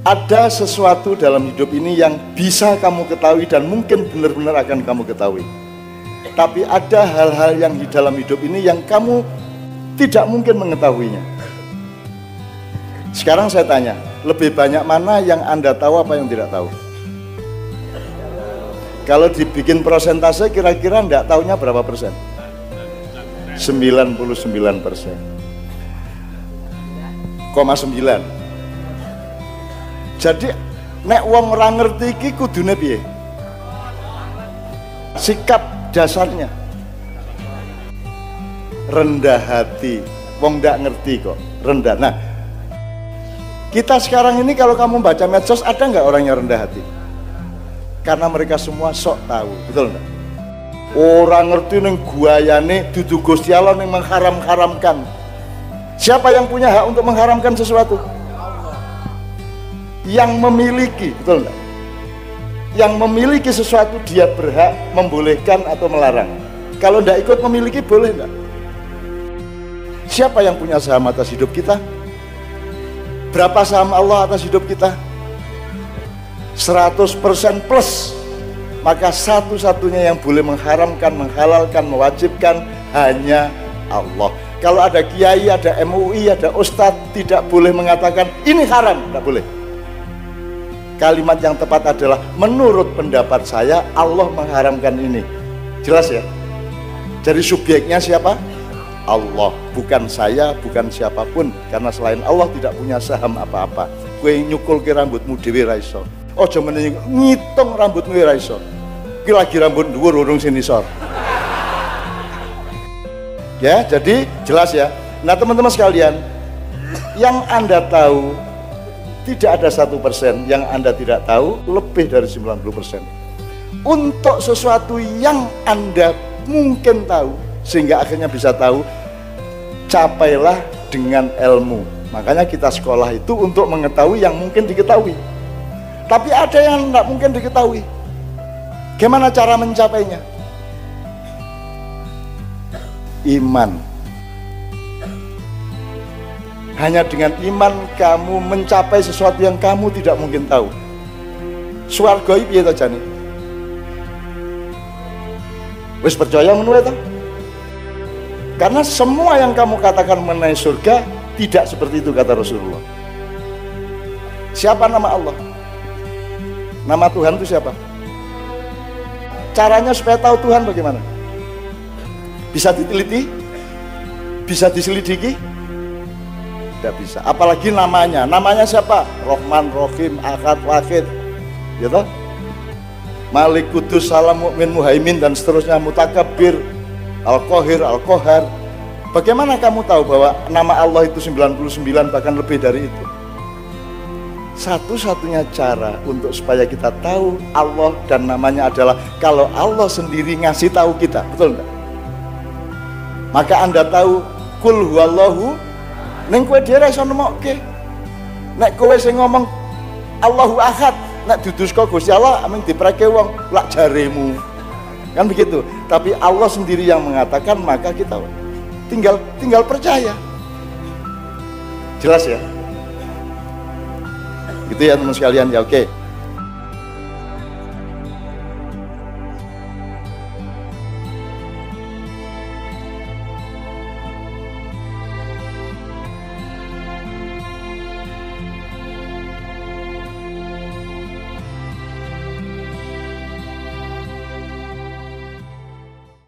ada sesuatu dalam hidup ini yang bisa kamu ketahui dan mungkin benar-benar akan kamu ketahui. Tapi ada hal-hal yang di dalam hidup ini yang kamu tidak mungkin mengetahuinya. Sekarang saya tanya, lebih banyak mana yang Anda tahu apa yang tidak tahu? Kalau dibikin prosentase kira-kira enggak tahunya berapa persen? 99 persen. Koma 9 jadi nek wong ora ngerti iki kudune piye? Sikap dasarnya rendah hati. Wong ndak ngerti kok, rendah. Nah, kita sekarang ini kalau kamu baca medsos ada nggak orang yang rendah hati? Karena mereka semua sok tahu, betul nggak? Orang ngerti neng guayane dudu Gusti Allah yang mengharam-haramkan. Siapa yang punya hak untuk mengharamkan sesuatu? Yang memiliki, betul enggak? Yang memiliki sesuatu dia berhak membolehkan atau melarang. Kalau tidak ikut memiliki boleh enggak? Siapa yang punya saham atas hidup kita? Berapa saham Allah atas hidup kita? 100% plus. Maka satu-satunya yang boleh mengharamkan, menghalalkan, mewajibkan hanya Allah. Kalau ada kiai, ada MUI, ada ustadz tidak boleh mengatakan ini haram, tidak boleh kalimat yang tepat adalah menurut pendapat saya Allah mengharamkan ini. Jelas ya? Jadi subjeknya siapa? Allah. Bukan saya bukan siapa pun. Karena selain Allah tidak punya saham apa-apa. Gue nyukul ke rambutmu dewi raiso oh cuman ngitung rambutmu raiso gue lagi rambut dua urung sini sor. Ya jadi jelas ya. Nah teman-teman sekalian yang anda tahu tidak ada satu persen yang Anda tidak tahu lebih dari 90 persen. Untuk sesuatu yang Anda mungkin tahu sehingga akhirnya bisa tahu capailah dengan ilmu. Makanya kita sekolah itu untuk mengetahui yang mungkin diketahui. Tapi ada yang tidak mungkin diketahui. Gimana cara mencapainya? Iman hanya dengan iman kamu mencapai sesuatu yang kamu tidak mungkin tahu. Swarga iki piye to jane? Wis percaya ta? Karena semua yang kamu katakan mengenai surga tidak seperti itu kata Rasulullah. Siapa nama Allah? Nama Tuhan itu siapa? Caranya supaya tahu Tuhan bagaimana? Bisa diteliti? Bisa diselidiki? Tidak bisa. Apalagi namanya. Namanya siapa? Rohman Rohim Akad Wahid. Gitu Malik Kudus Salam Mukmin Muhaimin dan seterusnya. Mutakabir Al Kohir Al Kohar bagaimana kamu tahu bahwa nama Allah itu 99 bahkan lebih dari itu? Satu-satunya cara untuk supaya kita tahu Allah dan namanya adalah kalau Allah sendiri ngasih tahu kita betul enggak maka anda tahu kul huwallahu Neng kue dia iso nemokke. Nek kowe sing ngomong Allahu Ahad, nek duduska Gusti Allah amin dipreke wong lak jaremu. Kan begitu. Tapi Allah sendiri yang mengatakan maka kita tinggal tinggal percaya. Jelas ya? Gitu ya teman sekalian ya oke.